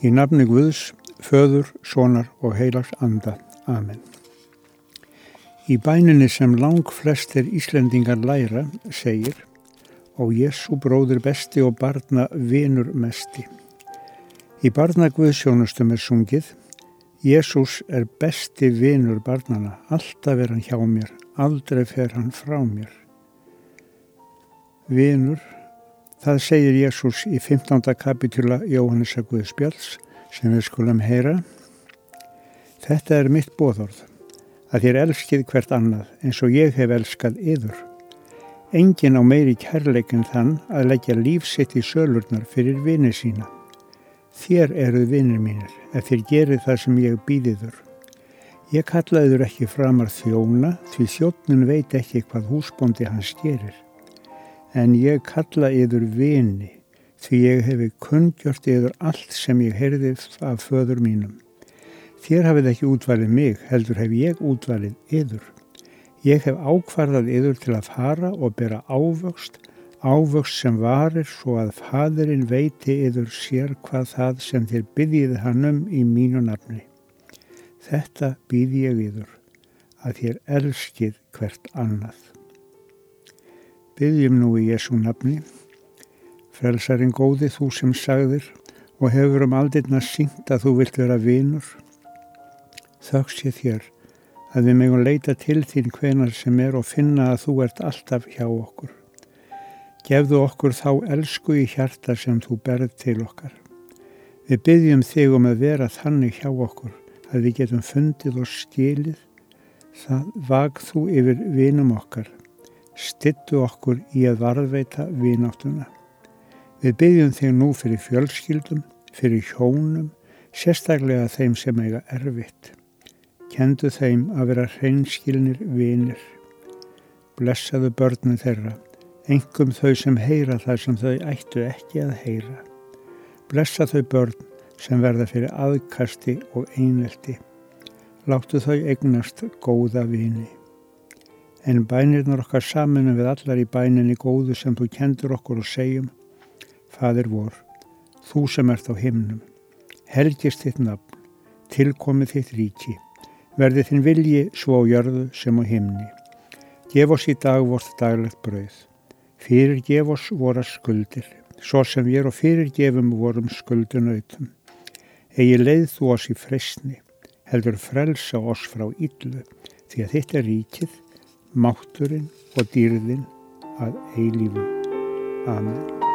Í nafni Guðs, föður, sonar og heilags anda. Amen. Í bæninni sem lang flestir Íslendingar læra segir og Jésu bróður besti og barna vinur mesti. Í barnagvöðsjónustum er sungið Jésús er besti vinur barnana, alltaf er hann hjá mér, aldrei fer hann frá mér. Vinur, það segir Jésús í 15. kapitula Jóhannes að Guðspjáls sem við skulum heyra. Þetta er mitt bóðorð, að þér elskið hvert annað eins og ég hef elskað yður. Engin á meiri kærleikin þann að leggja lífsitt í sölurnar fyrir vini sína. Þér eruð vinnir mínir, ef þér gerir það sem ég býðiður. Ég kallaður ekki framar þjóna, því þjóttnin veit ekki hvað húsbóndi hans gerir. En ég kalla yður vini, því ég hefi kundgjört yður allt sem ég heyrði af föður mínum. Þér hafið ekki útvalið mig, heldur hef ég útvalið yður. Ég hef ákvarðað yður til að fara og bera ávöxt ávöxt sem varir svo að fadurinn veiti yfir sér hvað það sem þér byggjið hann um í mínu nafni. Þetta byggi ég yfir, að þér elskið hvert annað. Byggjum nú í Jésu nafni, frelsarinn góði þú sem sagðir og hefur um aldirna syngt að þú vilt vera vinur. Þöks ég þér að við megum leita til þín hvenar sem er og finna að þú ert alltaf hjá okkur. Gefðu okkur þá elsku í hjarta sem þú berð til okkar. Við byggjum þig um að vera þannig hjá okkur að við getum fundið og stílið. Það vag þú yfir vinum okkar. Stittu okkur í að varðveita vináttuna. Við byggjum þig nú fyrir fjölskyldum, fyrir hjónum, sérstaklega þeim sem eiga erfitt. Kendu þeim að vera hreinskilnir vinir. Blessaðu börnum þeirra engum þau sem heyra þar sem þau ættu ekki að heyra. Blessa þau börn sem verða fyrir aðkasti og einveldi. Láttu þau eignast góða vini. En bænirnar okkar saminu við allar í bæninni góðu sem þú kendur okkur og segjum, Fadir vor, þú sem ert á himnum, helgist þitt nafn, tilkomið þitt ríki, verði þinn vilji svo á jörðu sem á himni. Gef oss í dag vort daglegt brauð Fyrirgef oss vora skuldir, svo sem við og fyrirgefum vorum skuldunautum. Egi leið þú oss í fresni, heldur frelsa oss frá yllu, því að þetta er ríkið, mátturinn og dýrðinn að eilífu. Amen.